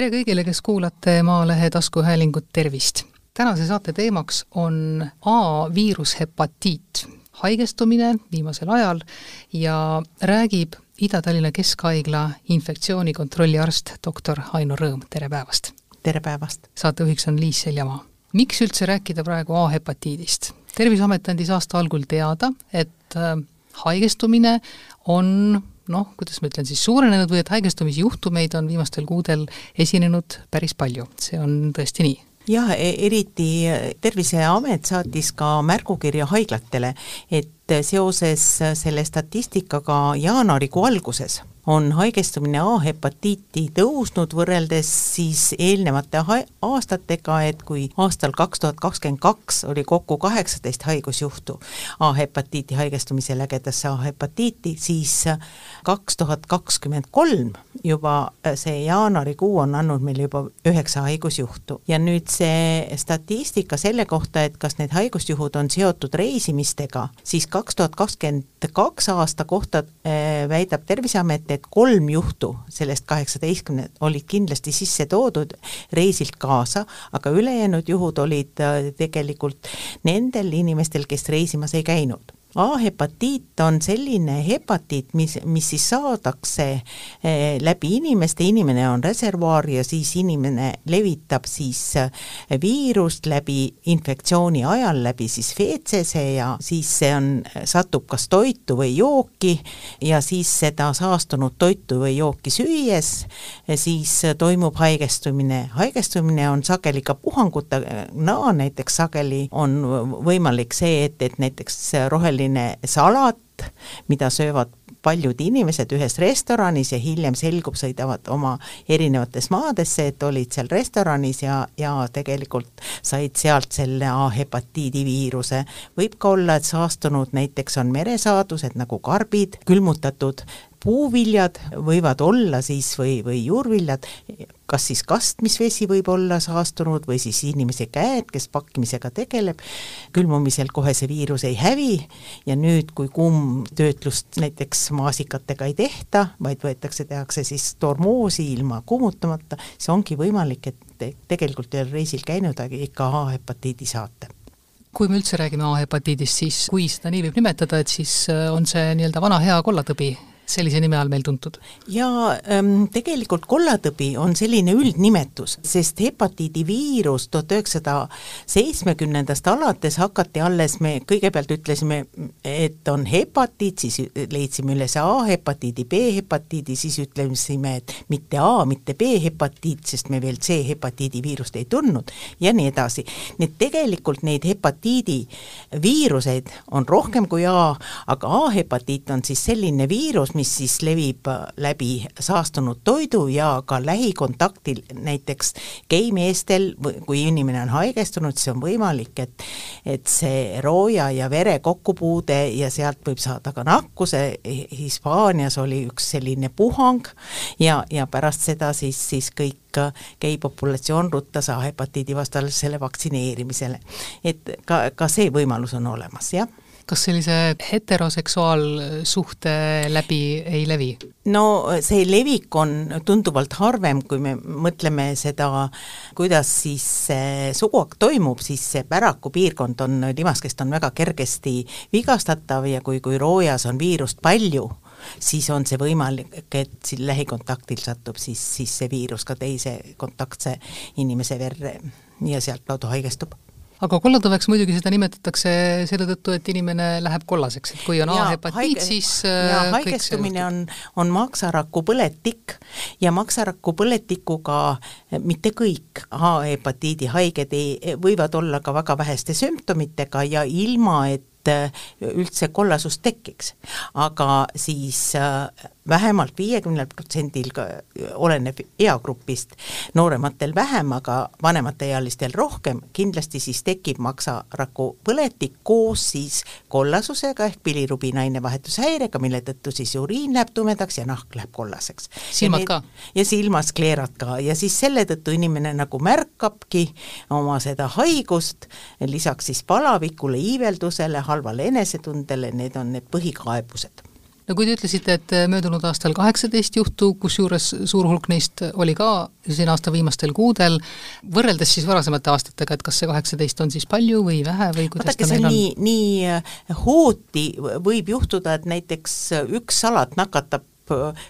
tere kõigile, kes kuulate Maalehe taskuhäälingut, tervist! tänase saate teemaks on A-viirushepatiit, haigestumine viimasel ajal ja räägib Ida-Tallinna Keskhaigla infektsioonikontrolli arst doktor Aino Rõõm, tere päevast! tere päevast! saatejuhiks on Liis Seljamaa. miks üldse rääkida praegu A-hepatiidist? terviseamet andis aasta algul teada, et äh, haigestumine on noh, kuidas ma ütlen siis, suurenenud või et haigestumisjuhtumeid on viimastel kuudel esinenud päris palju, see on tõesti nii. Jah, e-, eriti Terviseamet saatis ka märgukirja haiglatele, et seoses selle statistikaga jaanuarikuu alguses on haigestumine A-hepatiiti tõusnud võrreldes siis eelnevate aastatega, et kui aastal kaks tuhat kakskümmend kaks oli kokku kaheksateist haigusjuhtu A-hepatiiti haigestumise lägedasse A-hepatiiti, siis kaks tuhat kakskümmend kolm juba see jaanuarikuu on andnud meile juba üheksa haigusjuhtu. Ja nüüd see statistika selle kohta, et kas need haigusjuhud on seotud reisimistega, siis kaks tuhat kakskümmend kaks aasta kohta äh, väidab Terviseamet, et et kolm juhtu sellest kaheksateistkümne olid kindlasti sisse toodud reisilt kaasa, aga ülejäänud juhud olid äh, tegelikult nendel inimestel, kes reisimas ei käinud A-hepatiit on selline hepatiit, mis, mis siis saadakse eh, läbi inimeste, inimene on reservuaar ja siis inimene levitab siis eh, viirust läbi infektsiooni ajal, läbi siis feetsese ja siis see on, satub kas toitu või jooki ja siis seda saastunud toitu või jooki süües, eh, siis toimub haigestumine. haigestumine on sageli ka puhangutena, näiteks sageli on võimalik see, et, et näiteks roheline selline salat, mida söövad paljud inimesed ühes restoranis ja hiljem selgub, sõidavad oma erinevates maadesse, et olid seal restoranis ja, ja tegelikult said sealt selle A-hepatiidi viiruse. võib ka olla, et saastunud näiteks on meresaadused nagu karbid, külmutatud puuviljad võivad olla siis või, või juurviljad, kas siis kastmisvesi võib olla saastunud või siis inimese käed, kes pakkimisega tegeleb, külmumisel kohe see viirus ei hävi ja nüüd, kui kuumtöötlust näiteks maasikatega ei tehta, vaid võetakse, tehakse siis tormoosi ilma kuumutamata, siis ongi võimalik, et tegelikult ei ole reisil käinud, aga ikka A-hepatiidi saate. Kui me üldse räägime A-hepatiidist, siis kui seda nii võib nimetada, et siis äh, on see nii-öelda vana hea kollatõbi sellise nime all meil tuntud? ja ähm, tegelikult kollatõbi on selline üldnimetus, sest hepatiidiviirus tuhat üheksasada seitsmekümnendast alates hakati alles, me kõigepealt ütlesime, et on hepatiit, siis leidsime üles A-hepatiidi, B-hepatiidi, siis ütlesime, et mitte A, mitte B-hepatiit, sest me veel C-hepatiidi viirust ei tundnud ja nii edasi. nii et tegelikult neid hepatiidi viiruseid on rohkem kui A, aga A-hepatiit on siis selline viirus, mis siis levib läbi saastunud toidu ja ka lähikontaktil, näiteks geimeestel, kui inimene on haigestunud, siis on võimalik, et et see rooja ja vere kokkupuude ja sealt võib saada ka nakkuse, Hispaanias oli üks selline puhang ja, ja pärast seda siis, siis kõik gei populatsioon ruttas A-hepatiidi vastasele vaktsineerimisele. et ka, ka see võimalus on olemas, jah kas sellise heteroseksuaalsuhte läbi ei levi? no see levik on tunduvalt harvem, kui me mõtleme seda, kuidas siis see suguakt toimub, siis see päraku piirkond on, limaskest on väga kergesti vigastatav ja kui, kui roojas on viirust palju, siis on see võimalik, et siin lähikontaktil satub siis, siis see viirus ka teise kontaktse inimese verre ja sealtkaudu haigestub aga kollatõveks muidugi seda nimetatakse selle tõttu, et inimene läheb kollaseks, et kui on A-hepatiit, siis ja äh, haigestumine on, on maksaraku põletik ja maksaraku põletikuga mitte kõik A-hepatiidi haiged ei, võivad olla ka väga väheste sümptomitega ja ilma, et üldse kollasus tekiks. aga siis äh, vähemalt viiekümnel protsendil, oleneb eagrupist, noorematel vähem, aga vanemateealistel rohkem, kindlasti siis tekib maksaraku põletik koos siis kollasusega ehk bilirubina ainevahetushäirega, mille tõttu siis uriin läheb tumedaks ja nahk läheb kollaseks. silmad ka? ja silmaskleerad ka. Ja siis selle tõttu inimene nagu märkabki oma seda haigust, lisaks siis palavikule, iiveldusele, halvale enesetundele, need on need põhikaebused no kui te ütlesite, et möödunud aastal kaheksateist juhtu, kusjuures suur hulk neist oli ka siin aasta viimastel kuudel, võrreldes siis varasemate aastatega, et kas see kaheksateist on siis palju või vähe või kuidas vaadake, see on? nii, nii hooti võib juhtuda, et näiteks üks salat nakatab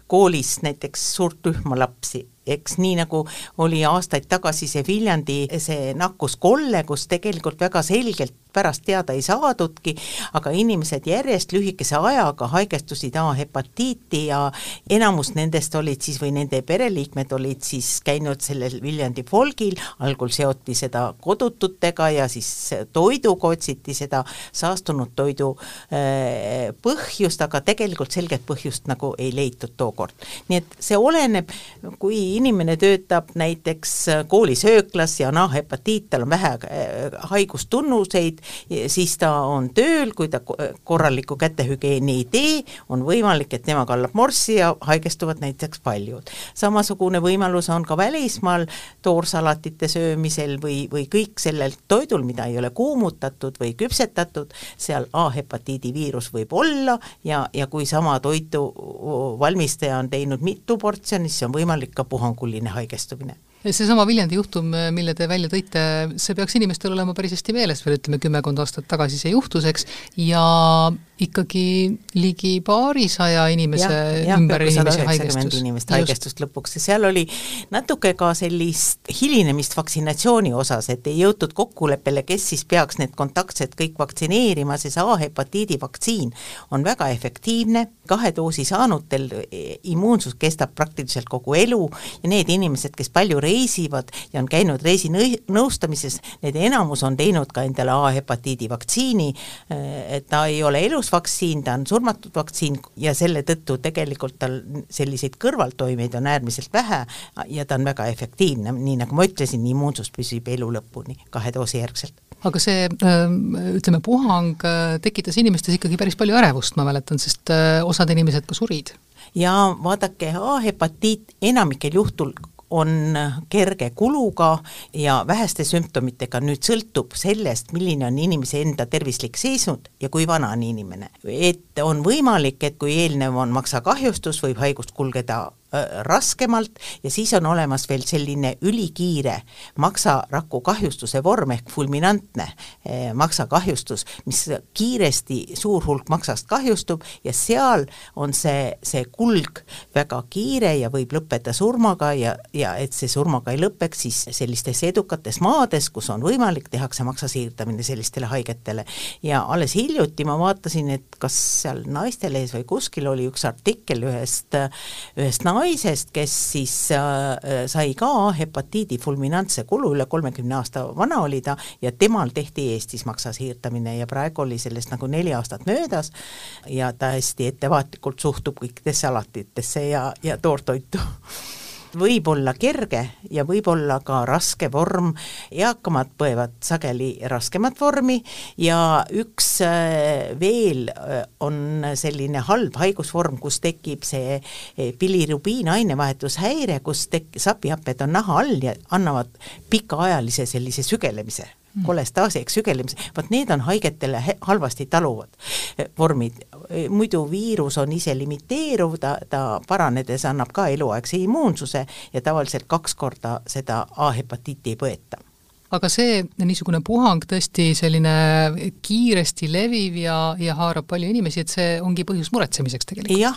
koolis näiteks suurt rühma lapsi. Eks nii, nagu oli aastaid tagasi see Viljandi, see nakkuskolle, kus tegelikult väga selgelt pärast teada ei saadudki, aga inimesed järjest lühikese ajaga haigestusid A-hepatiiti ja enamus nendest olid siis või nende pereliikmed olid siis käinud sellel Viljandi folgil, algul seoti seda kodututega ja siis toiduga otsiti seda saastunud toidu äh, põhjust, aga tegelikult selget põhjust nagu ei leitud tookord. nii et see oleneb, kui inimene töötab näiteks koolisööklas ja on A-hepatiit, tal on vähe äh, haigustunnuseid, siis ta on tööl, kui ta korralikku kätehügieeni ei tee, on võimalik, et tema kallab morssi ja haigestuvad näiteks paljud. samasugune võimalus on ka välismaal toorsalatite söömisel või, või kõik sellel toidul, mida ei ole kuumutatud või küpsetatud, seal A-hepatiidi viirus võib olla ja, ja kui sama toitu valmistaja on teinud mitu portsjoni, siis on võimalik ka puhanguline haigestumine seesama Viljandi juhtum, mille te välja tõite, see peaks inimestel olema päris hästi meeles veel ütleme kümmekond aastat tagasi see juhtus, eks, ja ikkagi ligi paarisaja inimese ja, ja, ümber inimese haigestus. inimest haigestust lõpuks. Ja seal oli natuke ka sellist hilinemist vaksinatsiooni osas, et ei jõutud kokkuleppele, kes siis peaks need kontaktsed kõik vaktsineerima, see A-hepatiidi vaktsiin on väga efektiivne, kahe doosi saanutel immuunsus kestab praktiliselt kogu elu ja need inimesed, kes palju reisivad ja on käinud reisinõustamises, need enamus on teinud ka endale A-hepatiidi vaktsiini, et ta ei ole elus vaktsiin, ta on surmatud vaktsiin ja selle tõttu tegelikult tal selliseid kõrvaltoimeid on äärmiselt vähe ja ta on väga efektiivne, nii nagu ma ütlesin, immuunsus püsib elu lõpuni kahe doosi järgselt. Aga see ütleme, puhang tekitas inimestes ikkagi päris palju ärevust, ma mäletan, sest osad inimesed ka surid. Ja vaadake, A-hepatiit enamikel juhtul on kerge kuluga ja väheste sümptomitega, nüüd sõltub sellest, milline on inimese enda tervislik seisund ja kui vana on inimene. et on võimalik, et kui eelnev on maksakahjustus, võib haigust kulgeda raskemalt ja siis on olemas veel selline ülikiire maksaraku kahjustuse vorm ehk fulminantne äh, maksakahjustus, mis kiiresti suur hulk maksast kahjustub ja seal on see, see kulg väga kiire ja võib lõppeda surmaga ja, ja et see surmaga ei lõpeks, siis sellistes edukates maades, kus on võimalik, tehakse maksa siirdamine sellistele haigetele. ja alles hiljuti ma vaatasin, et kas seal Naistelehes või kuskil oli üks artikkel ühest, ühest naisest, naisest, kes siis äh, sai ka hepatiidi fulminantse kulu, üle kolmekümne aasta vana oli ta, ja temal tehti Eestis maksasiirdamine ja praegu oli sellest nagu neli aastat möödas. Ja ta hästi ettevaatlikult suhtub kõikidesse salatitesse ja, ja toortoitu võib olla kerge ja võib olla ka raske vorm, eakamad põevad sageli raskemat vormi ja üks äh, veel äh, on selline halb haigusvorm, kus tekib see äh, bilirubiin ainevahetushäire, kus tek-, sapihapped on naha all ja annavad pikaajalise sellise sügelemise Mm. kolestaasiaks sügelemise, vot need on haigetele halvasti taluvad eh, vormid. Eh, muidu viirus on ise limiteeruv, ta, ta paranedes annab ka eluaegse immuunsuse ja tavaliselt kaks korda seda A-hepatiiti ei põeta aga see niisugune puhang tõesti selline kiiresti leviv ja, ja haarab palju inimesi, et see ongi põhjus muretsemiseks tegelikult? jah,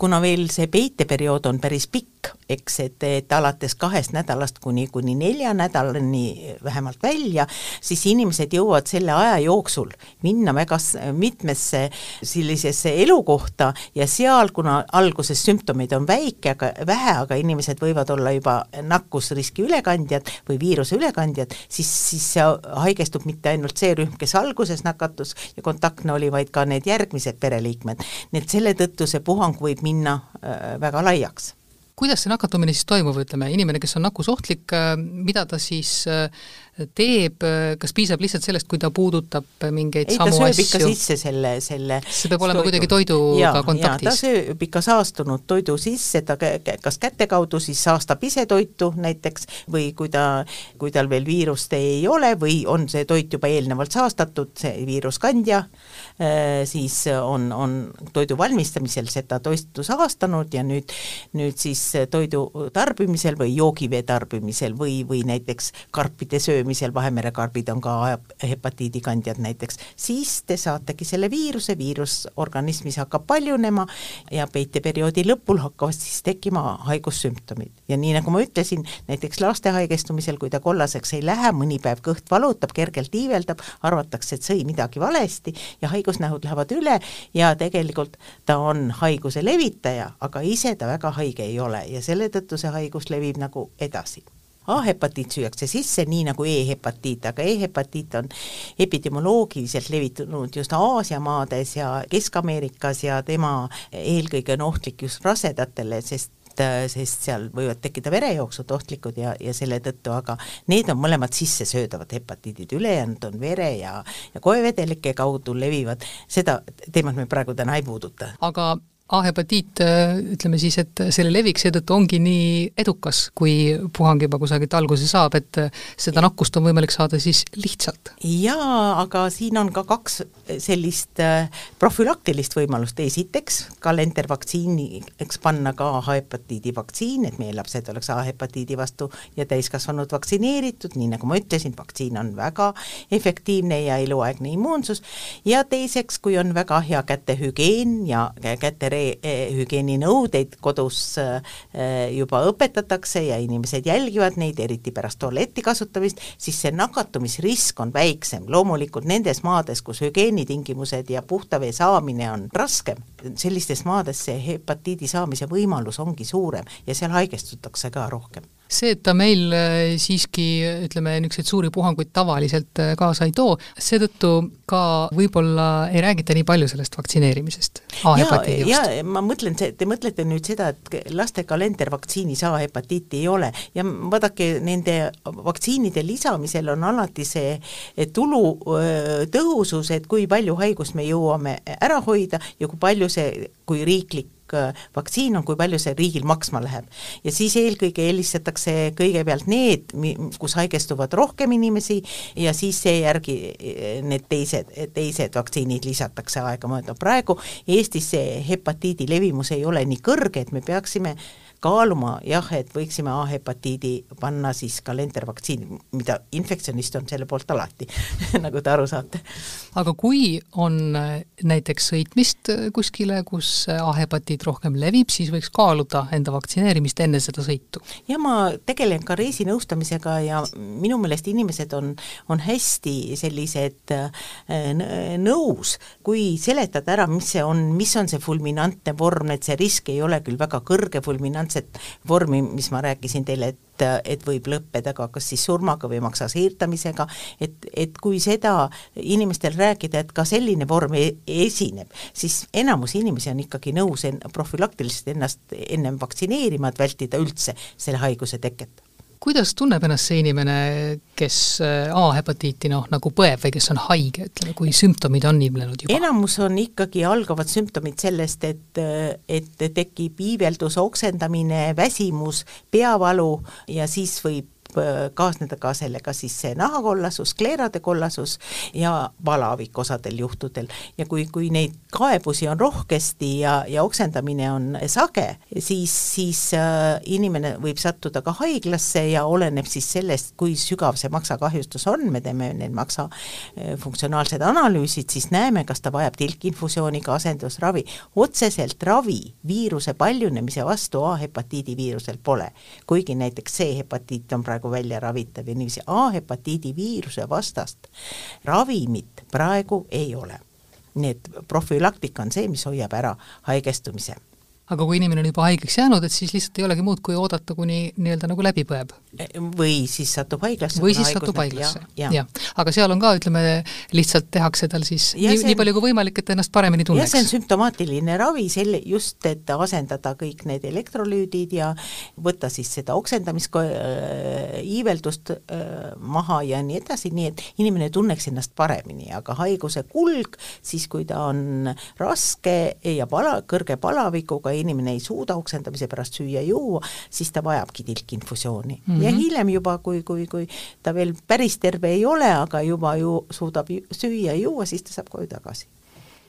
kuna veel see peiteperiood on päris pikk, eks, et, et alates kahest nädalast kuni, kuni nelja nädalani vähemalt välja, siis inimesed jõuavad selle aja jooksul minna väga mitmesse sellisesse elukohta ja seal, kuna alguses sümptomeid on väike, aga vähe, aga inimesed võivad olla juba nakkusriski ülekandjad või viiruse ülekandjad, siis, siis haigestub mitte ainult see rühm, kes alguses nakatus ja kontaktne oli, vaid ka need järgmised pereliikmed. nii et selle tõttu see puhang võib minna äh, väga laiaks kuidas see nakatumine siis toimub, ütleme, inimene, kes on nakkusohtlik, äh, mida ta siis äh, teeb, kas piisab lihtsalt sellest, kui ta puudutab mingeid ei, samu ta sööb asju? ikka sisse selle, selle see peab olema kuidagi toiduga kontaktis? ta sööb ikka saastunud toidu sisse, ta kas käte kaudu siis saastab ise toitu näiteks või kui ta, kui tal veel viirust ei ole või on see toit juba eelnevalt saastatud, see viiruskandja, Äh, siis on, on toidu valmistamisel seda toitu saastanud ja nüüd, nüüd siis toidu tarbimisel või joogivee tarbimisel või, või näiteks karpide söömisel, Vahemere karbid on ka hepatiidi kandjad näiteks, siis te saategi selle viiruse, viirus organismis hakkab paljunema ja peiteperioodi lõpul hakkavad siis tekkima haigussümptomid. ja nii, nagu ma ütlesin, näiteks laste haigestumisel, kui ta kollaseks ei lähe, mõni päev kõht valutab, kergelt iiveldab, arvatakse, et sõi midagi valesti ja haig haigusnähud lähevad üle ja tegelikult ta on haiguse levitaja, aga ise ta väga haige ei ole ja selle tõttu see haigus levib nagu edasi A-hepatiit süüakse sisse, nii nagu E-hepatiit, aga E-hepatiit on epidemioloogiliselt levitunud just Aasia maades ja Kesk-Ameerikas ja tema eelkõige on ohtlik just rasedatele, sest sest seal võivad tekkida verejooksud ohtlikud ja, ja selle tõttu, aga need on mõlemad sissesöödavad hepatiidid, ülejäänud on vere ja, ja koevedelike kaudu levivad, seda teemat me praegu täna ei puuduta. aga A-hepatiit, äh, ütleme siis, et selle levik seetõttu ongi nii edukas, kui puhang juba kusagilt alguse saab, et äh, seda nakkust on võimalik saada siis lihtsalt? jaa, aga siin on ka kaks sellist äh, profülaktilist võimalust, esiteks kalendervaktsiiniks panna ka A-hepatiidi vaktsiin, et meie lapsed oleks A-hepatiidi vastu ja täiskasvanud vaktsineeritud, nii nagu ma ütlesin, vaktsiin on väga efektiivne ja eluaegne immuunsus, ja teiseks, kui on väga hea kätehügieen ja käte hügieeninõudeid kodus äh, juba õpetatakse ja inimesed jälgivad neid, eriti pärast tualeti kasutamist, siis see nakatumisrisk on väiksem. loomulikult nendes maades, kus hügieenitingimused ja puhta vee saamine on raskem, sellistes maades see hepatiidi saamise võimalus ongi suurem ja seal haigestutakse ka rohkem see, et ta meil äh, siiski ütleme, niisuguseid suuri puhanguid tavaliselt äh, kaasa ei too, seetõttu ka võib-olla ei räägita nii palju sellest vaktsineerimisest, ja ma mõtlen, te mõtlete nüüd seda, et laste kalendervaktsiinis A-hepatiiti ei ole. Ja vaadake, nende vaktsiinide lisamisel on alati see tulu tõhusus, et kui palju haigust me jõuame ära hoida ja kui palju see, kui riiklik vaktsiin on, kui palju see riigil maksma läheb. ja siis eelkõige eelistatakse kõigepealt need, kus haigestuvad rohkem inimesi ja siis seejärgi äh, need teised, teised vaktsiinid lisatakse no praegu Eestis see hepatiidi levimus ei ole nii kõrge, et me peaksime kaaluma jah, et võiksime A-hepatiidi panna siis kalendervaktsiini, mida infektsionist on selle poolt alati nagu te aru saate. aga kui on äh, näiteks sõitmist äh, kuskile, kus äh, A-hepatiit rohkem levib, siis võiks kaaluda enda vaktsineerimist enne seda sõitu? ja ma tegelen ka reisinõustamisega ja minu meelest inimesed on, on hästi sellised nõus, kui seletad ära, mis see on, mis on see fulminantne vorm, et see risk ei ole küll väga kõrge fulminant, konkreetset vormi, mis ma rääkisin teile, et et võib lõppeda ka kas siis surmaga või maksa siirdamisega, et, et kui seda inimestel rääkida, et ka selline vorm e-, esineb, siis enamus inimesi on ikkagi nõus en-, profülaktiliselt ennast ennem vaktsineerima, et vältida üldse selle haiguse teket kuidas tunneb ennast see inimene, kes äh, A-hepatiiti noh, nagu põeb või kes on haige, ütleme, kui sümptomid on ilmnenud juba? enamus on ikkagi, algavad sümptomid sellest, et, et tekib iiveldus, oksendamine, väsimus, peavalu ja siis võib Äh, kaasneda ka sellega siis see nahakollasus, skleerade kollasus ja palavik osadel juhtudel. ja kui, kui neid kaebusi on rohkesti ja, ja oksendamine on sage, siis, siis äh, inimene võib sattuda ka haiglasse ja oleneb siis sellest, kui sügav see maksakahjustus on, me teeme need maksa äh, funktsionaalsed analüüsid, siis näeme, kas ta vajab tilkinfusiooniga asendusravi. otseselt ravi viiruse paljunemise vastu A-hepatiidi viirusel pole, kuigi näiteks C-hepatiit on praegu praegu välja ravitav ja niiviisi A-hepatiidi viiruse vastast ravimit praegu ei ole. nii et profülaktika on see, mis hoiab ära haigestumise aga kui inimene on juba haigeks jäänud, et siis lihtsalt ei olegi muud, kui oodata, kuni nii-öelda nagu läbi põeb? või siis satub haiglasse. või siis satub haiglasse, jah ja.. aga seal on ka, ütleme, lihtsalt tehakse tal siis ja nii, nii palju kui võimalik, et ennast paremini tunneks. see on sümptomaatiline ravi, selle, just, et asendada kõik need elektrolüüdid ja võtta siis seda oksendamist äh,, iiveldust äh, maha ja nii edasi, nii et inimene tunneks ennast paremini, aga haiguse kulg, siis kui ta on raske ja pala, kõrge palavikuga, inimene ei suuda oksendamise pärast süüa-juua, siis ta vajabki tilkinfusiooni mm. -hmm. ja hiljem juba, kui, kui, kui ta veel päris terve ei ole, aga juba ju suudab süüa ja juua, siis ta saab koju tagasi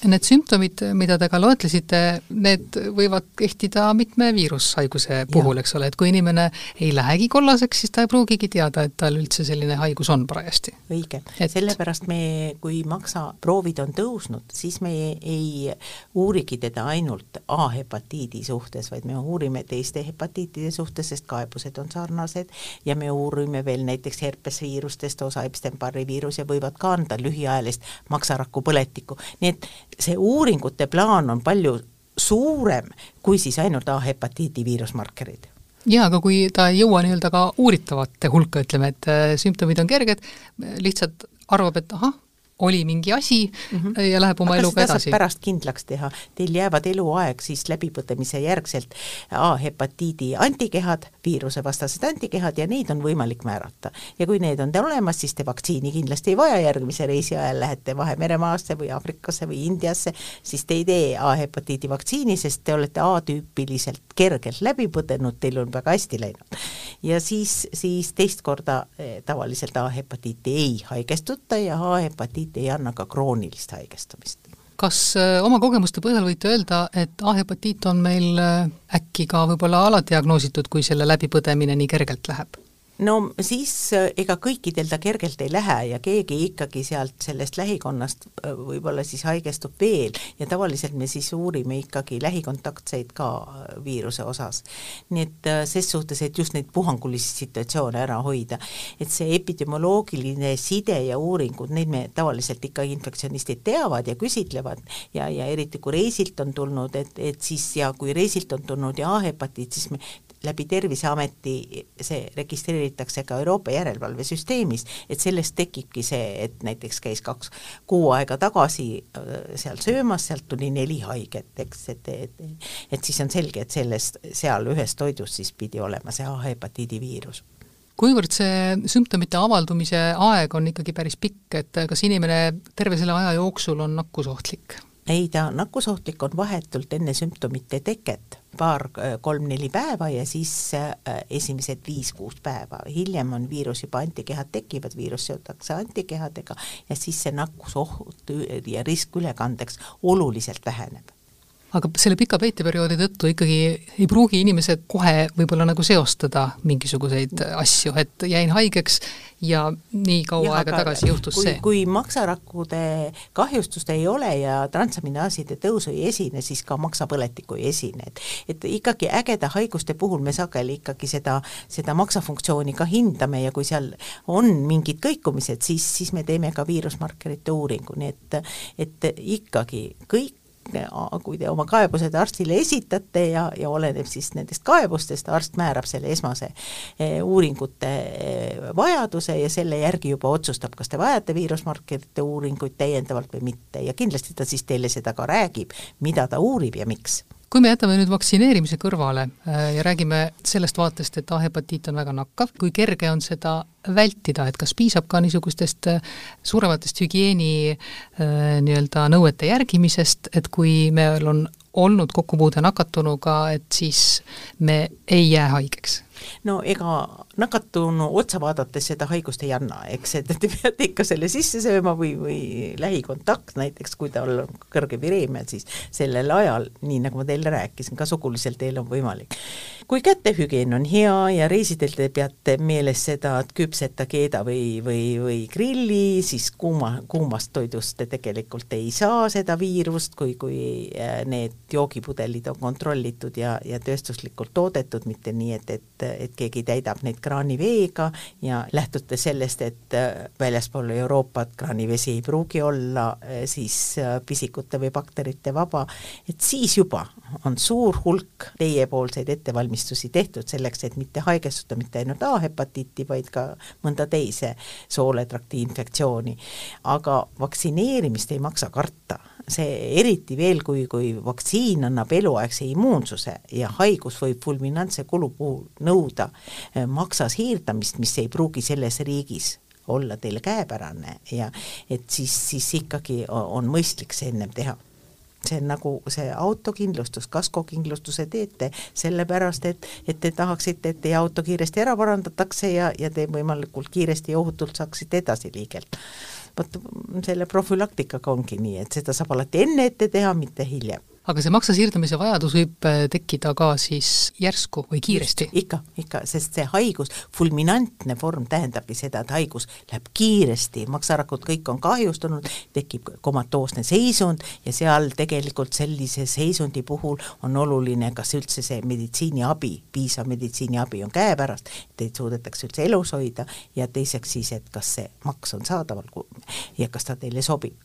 Need sümptomid, mida te ka loetlesite, need võivad kehtida mitme viirushaiguse puhul, eks ole, et kui inimene ei lähegi kollaseks, siis ta ei pruugigi teada, et tal üldse selline haigus on parajasti. õige. Et..., sellepärast me, kui maksaproovid on tõusnud, siis me ei uurigi teda ainult A-hepatiidi suhtes, vaid me uurime teiste hepatiitide suhtes, sest kaebused on sarnased ja me uurime veel näiteks herpesviirustest, osa Epstein-Barri viirus ja võivad ka anda lühiajalist maksaraku põletikku, nii et see uuringute plaan on palju suurem kui siis ainult A-hepatiidi viirusmarkerid. Jaa, aga kui ta ei jõua nii-öelda ka uuritavate hulka, ütleme, et äh, sümptomid on kerged, lihtsalt arvab, et ahah, oli mingi asi mm -hmm. ja läheb oma Aga eluga edasi. pärast kindlaks teha, teil jäävad eluaeg siis läbipõdemise järgselt A-hepatiidi antikehad, viirusevastased antikehad ja neid on võimalik määrata. ja kui need on teil olemas, siis te vaktsiini kindlasti ei vaja, järgmise reisi ajal lähete Vahemeremaasse või Aafrikasse või Indiasse, siis te ei tee A-hepatiidi vaktsiini, sest te olete A-tüüpiliselt kergelt läbi põdenud, teil on väga hästi läinud. ja siis, siis teist korda eh, tavaliselt A-hepatiiti ei haigestuta ja A-hepatiit hepatiit ei anna ka kroonilist haigestumist. kas äh, oma kogemuste põhjal võite öelda, et A-hepatiit on meil äh, äkki ka võib-olla aladiagnoositud, kui selle läbipõdemine nii kergelt läheb? No siis äh, ega kõikidel ta kergelt ei lähe ja keegi ikkagi sealt sellest lähikonnast äh, võib-olla siis haigestub veel. Ja tavaliselt me siis uurime ikkagi lähikontaktseid ka äh, viiruse osas. nii et ses suhtes, et just neid puhangulisi situatsioone ära hoida, et see epidemioloogiline side ja uuringud, neid me tavaliselt ikkagi infektsionistid teavad ja küsitlevad. Ja, ja eriti kui reisilt on tulnud, et, et siis ja kui reisilt on tulnud ja A-hepatiit, siis me läbi Terviseameti see registreeritakse ka Euroopa järelevalvesüsteemis, et sellest tekibki see, et näiteks käis kaks kuu aega tagasi äh, seal söömas, sealt tuli neli haiget, eks, et, et et siis on selge, et sellest, seal ühes toidus siis pidi olema see A-hepatiidi viirus kuivõrd see sümptomite avaldumise aeg on ikkagi päris pikk, et kas inimene terve selle aja jooksul on nakkusohtlik? ei, ta nakkusohtlik on vahetult enne sümptomite teket, paar, kolm-neli päeva ja siis äh, esimesed viis-kuus päeva, hiljem on viirus juba, antikehad tekivad, viirus seotakse antikehadega ja siis see nakkusoht ja risk ülekandeks oluliselt väheneb. Aga selle pika peiteperioodi tõttu ikkagi ei pruugi inimesed kohe võib-olla nagu seostada mingisuguseid asju, et jäin haigeks ja nii kaua ja, aega tagasi juhtus kui, see. kui maksarakkude kahjustust ei ole ja transaminaaside tõusu ei esine, siis ka maksapõletikku ei esine, et et ikkagi ägeda haiguste puhul me sageli ikkagi seda, seda maksafunktsiooni ka hindame ja kui seal on mingid kõikumised, siis, siis me teeme ka viirusmarkerite uuringu, nii et et ikkagi kõik kui te oma kaebused arstile esitate ja, ja oleneb siis nendest kaebustest, arst määrab selle esmase eh, uuringute eh, vajaduse ja selle järgi juba otsustab, kas te vajate viirusmarkerite uuringuid täiendavalt või mitte. Ja kindlasti ta siis teile seda ka räägib, mida ta uurib ja miks kui me jätame nüüd vaktsineerimise kõrvale äh, ja räägime sellest vaatest, et A-hepatiit on väga nakkav, kui kerge on seda vältida, et kas piisab ka niisugustest äh, suurematest hügieeni äh, nii-öelda nõuete järgimisest, et kui meil on olnud kokkupuude nakatunuga, et siis me ei jää haigeks? no ega nakatunu otsa vaadates seda haigust ei anna, eks, et te peate ikka selle sisse sööma või, või lähikontakt näiteks, kui tal on kõrge vireemia, siis sellel ajal, nii nagu ma teile rääkisin, ka sugulisel teel on võimalik. kui kätehügieen on hea ja reisidel te peate meeles seda, et küpseta, keeda või, või, või grilli, siis kuuma, kuumast toidust te tegelikult ei saa seda viirust, kui, kui äh, need joogipudelid on kontrollitud ja, ja tööstuslikult toodetud, mitte nii, et, et, et keegi täidab neid kraaniveega ja lähtute sellest, et äh, väljaspool Euroopat kraanivesi ei pruugi olla äh, siis pisikute või bakterite vaba, et siis juba on suur hulk teiepoolseid ettevalmistusi tehtud selleks, et mitte haigestuda mitte ainult A-hepatiiti, vaid ka mõnda teise sooletrakti infektsiooni. aga vaktsineerimist ei maksa karta, see eriti veel, kui, kui vaktsiin annab eluaegse immuunsuse ja haigus võib fulminantse kulu puhul nõuda eh, maksas hiirdamist, mis ei pruugi selles riigis olla teile käepärane ja et siis, siis ikkagi on mõistlik see ennem teha see on nagu see autokindlustus, kaskokindlustuse teete sellepärast, et, et te tahaksite, et teie auto kiiresti ära parandatakse ja, ja te võimalikult kiiresti ja ohutult saaksite edasi liigelda. vot selle profülaktikaga ongi nii, et seda saab alati enne ette teha, mitte hiljem aga see maksa siirdamise vajadus võib äh, tekkida ka siis järsku või kiiresti? ikka, ikka, sest see haigus, fulminantne vorm tähendabki seda, et haigus läheb kiiresti, maksarakud kõik on kahjustunud, tekib komatoosne seisund ja seal tegelikult sellise seisundi puhul on oluline, kas üldse see meditsiiniabi, piisav meditsiiniabi on käepärast, et teid suudetakse üldse elus hoida ja teiseks siis, et kas see maks on saadaval ja kas ta teile sobib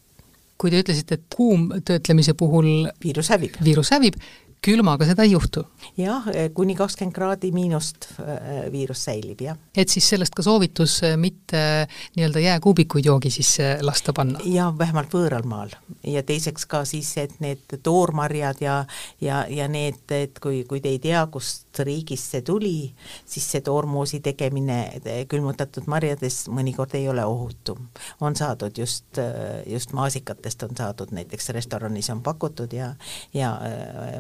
kui te ütlesite, et kuumtöötlemise puhul viirus hävib, viirus hävib, külmaga seda ei juhtu? jah, kuni kakskümmend kraadi miinust äh, viirus säilib, jah. et siis sellest ka soovitus äh, mitte nii-öelda jääkuubikuid joogi sisse lasta panna? jaa, vähemalt võõral maal. ja teiseks ka siis, et need toormarjad ja, ja, ja need, et kui, kui te ei tea, kust riigist see tuli, siis see toormoosi tegemine külmutatud marjades mõnikord ei ole ohutu. on saadud just, just maasikatest on saadud, näiteks restoranis on pakutud ja, ja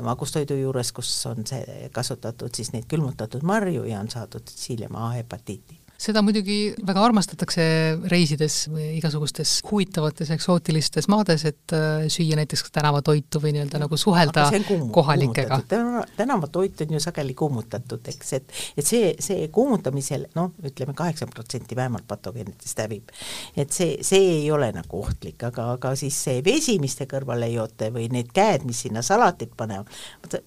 magus kogustoidu juures, kus on see kasutatud siis neid külmutatud marju ja on saadud hiljem A-hepatiiti seda muidugi väga armastatakse reisides või igasugustes huvitavates eksootilistes maades, et äh, süüa näiteks tänavatoitu või nii-öelda nagu suhelda kohalikega. tänavatoit on ju sageli kuumutatud, eks, et et see, see kuumutamisel noh, ütleme kaheksakümmend protsenti vähemalt patogeenidest hävib. et see, see ei ole nagu ohtlik, aga, aga siis see vesi, mis te kõrvale joote või need käed, mis sinna salatit panevad,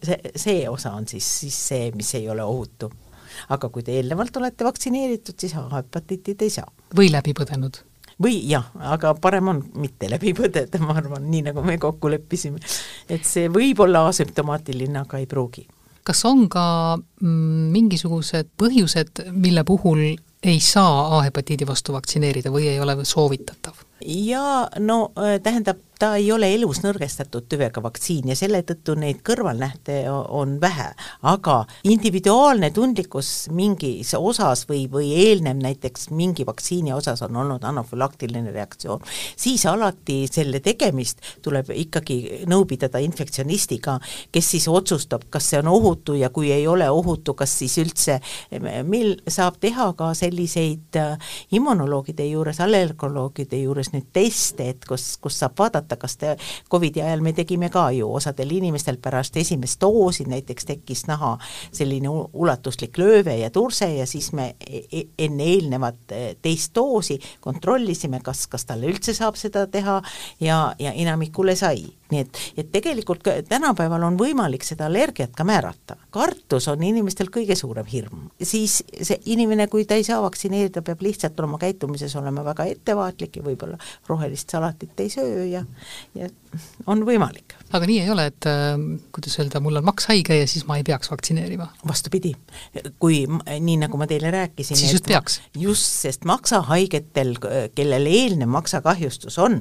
see, see osa on siis, siis see, mis ei ole ohutu aga kui te eelnevalt olete vaktsineeritud, siis A-hepatiiti te ei saa. või läbi põdenud? või jah, aga parem on mitte läbi põdeda, ma arvan, nii nagu me kokku leppisime. et see võib olla asümptomaatiline, aga ei pruugi. kas on ka mm, mingisugused põhjused, mille puhul ei saa A-hepatiidi vastu vaktsineerida või ei ole soovitatav? Jaa, no äh, tähendab, ta ei ole elus nõrgestatud tüvega vaktsiin ja selle tõttu neid kõrvalnähte on vähe, aga individuaalne tundlikkus mingis osas või, või eelnev näiteks mingi vaktsiini osas on olnud anafülaktiline reaktsioon, siis alati selle tegemist tuleb ikkagi nõu pidada infektsionistiga, kes siis otsustab, kas see on ohutu ja kui ei ole ohutu, kas siis üldse, meil saab teha ka selliseid äh, immunoloogide juures, allergoloogide juures nüüd teste, et kus, kus saab vaadata, kas te, Covidi ajal me tegime ka ju osadel inimestel pärast esimest doosi näiteks tekkis naha selline ulatuslik lööve ja turse ja siis me e, e, enne eelnevat e, teist doosi kontrollisime, kas, kas talle üldse saab seda teha ja, ja enamikule sai nii et, et tegelikult tänapäeval on võimalik seda allergiat ka määrata. kartus on inimestel kõige suurem hirm. siis see inimene, kui ta ei saa vaktsineerida, peab lihtsalt oma käitumises olema väga ettevaatlik ja võib-olla rohelist salatit ei söö ja, ja on võimalik. aga nii ei ole, et äh, kuidas öelda, mul on makshaige ja siis ma ei peaks vaktsineerima? vastupidi, kui nii, nagu ma teile rääkisin, siis just peaks? just, sest maksahaigetel, kellel eelnev maksakahjustus on,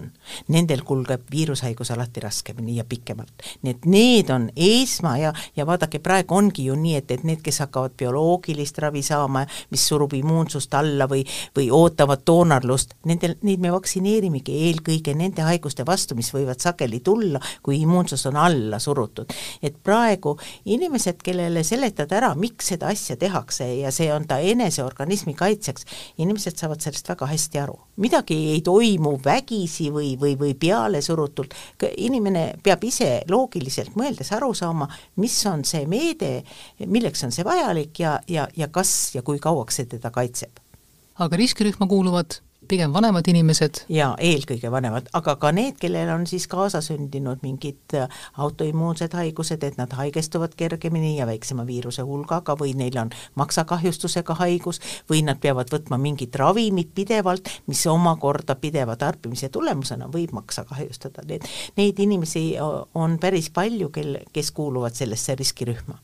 nendel kulgeb viirushaigus alati raskemini ja pikemalt. nii et need on esma ja, ja vaadake, praegu ongi ju nii, et, et need, kes hakkavad bioloogilist ravi saama, mis surub immuunsust alla või, või ootavad doonarlust, nendel, neid me vaktsineerimegi eelkõige nende haiguste vastu, mis võivad sageli tulla, kui immuunsus on alla surutud. et praegu inimesed, kellele seletada ära, miks seda asja tehakse ja see on ta eneseorganismi kaitseks, inimesed saavad sellest väga hästi aru. midagi ei toimu vägisi või, või, või pealesurutult, inim-, inimene peab ise loogiliselt mõeldes aru saama, mis on see meede, milleks on see vajalik ja, ja, ja kas ja kui kauaks see teda kaitseb. aga riskirühma kuuluvad pigem vanemad inimesed? jaa, eelkõige vanemad, aga ka need, kellel on siis kaasasündinud mingid äh, autoimmuunsed haigused, et nad haigestuvad kergemini ja väiksema viiruse hulgaga või neil on maksakahjustusega haigus või nad peavad võtma mingit ravimit pidevalt, mis omakorda pideva tarbimise tulemusena võib maksa kahjustada, need, neid inimesi on päris palju, kel, kes kuuluvad sellesse riskirühma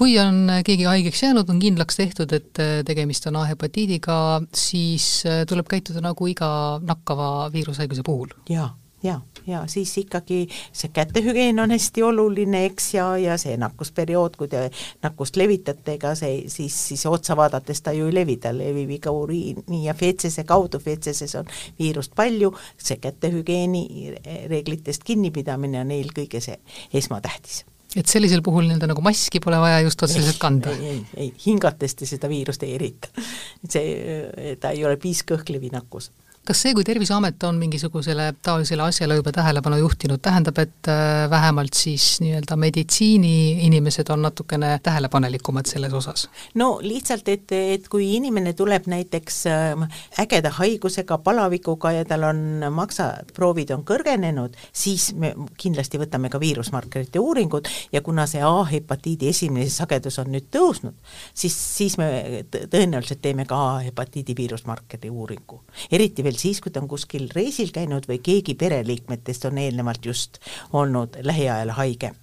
kui on keegi haigeks jäänud, on kindlaks tehtud, et äh, tegemist on A-hepatiidiga, siis äh, tuleb käituda nagu iga nakkava viirushaiguse puhul? jaa, jaa, ja siis ikkagi see kätehügieen on hästi oluline, eks, ja, ja see nakkusperiood, kui te nakkust levitate, ega see siis, siis otsa vaadates ta ju ei levi, ta levib iga uriini ja feetsese kaudu, feetseses on viirust palju, see kätehügieeni reeglitest kinnipidamine on eelkõige see esmatähtis et sellisel puhul nii-öelda nagu maski pole vaja just otseselt kanda? ei, ei, ei, hingates te seda viirust ei erita. see, ta ei ole piiskõhklevi nakkus kas see, kui Terviseamet on mingisugusele taolisele asjale juba tähelepanu juhtinud, tähendab, et äh, vähemalt siis nii-öelda meditsiiniinimesed on natukene tähelepanelikumad selles osas? no lihtsalt, et, et kui inimene tuleb näiteks ähm, ägeda haigusega, palavikuga ja tal on maksaproovid on kõrgenenud, siis me kindlasti võtame ka viirusmarkerite uuringud ja kuna see A-hepatiidi esimene sagedus on nüüd tõusnud, siis, siis me tõenäoliselt teeme ka A-hepatiidi viirusmarkeri uuringu. eriti veel veel siis, kui ta on kuskil reisil käinud või keegi pereliikmetest on eelnevalt just olnud lähiajal haige.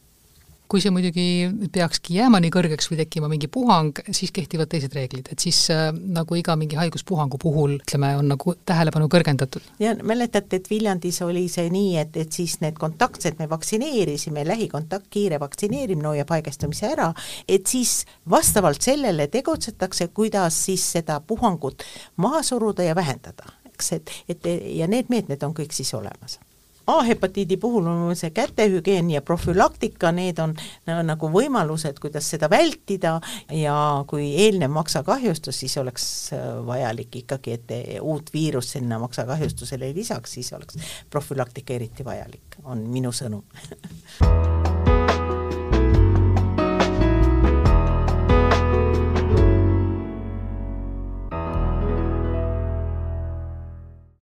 Kui see muidugi peakski jääma nii kõrgeks või tekkima mingi puhang, siis kehtivad teised reeglid, et siis äh, nagu iga mingi haiguspuhangu puhul, ütleme, on nagu tähelepanu kõrgendatud. ja mäletate, et Viljandis oli see nii, et, et siis need kontaktsed me vaktsineerisime, lähikontakt, kiire vaktsineerimine hoiab haigestumise ära, et siis vastavalt sellele tegutsetakse, kuidas siis seda puhangut maha suruda ja vähendada eks, et, et ja need meetmed on kõik siis olemas. A-hepatiidi puhul on see kätehügieen ja profülaktika, need on nagu võimalused, kuidas seda vältida ja kui eelnev maksakahjustus, siis oleks äh, vajalik ikkagi, et uut viirust sinna maksakahjustusele ei lisaks, siis oleks profülaktika eriti vajalik, on minu sõnum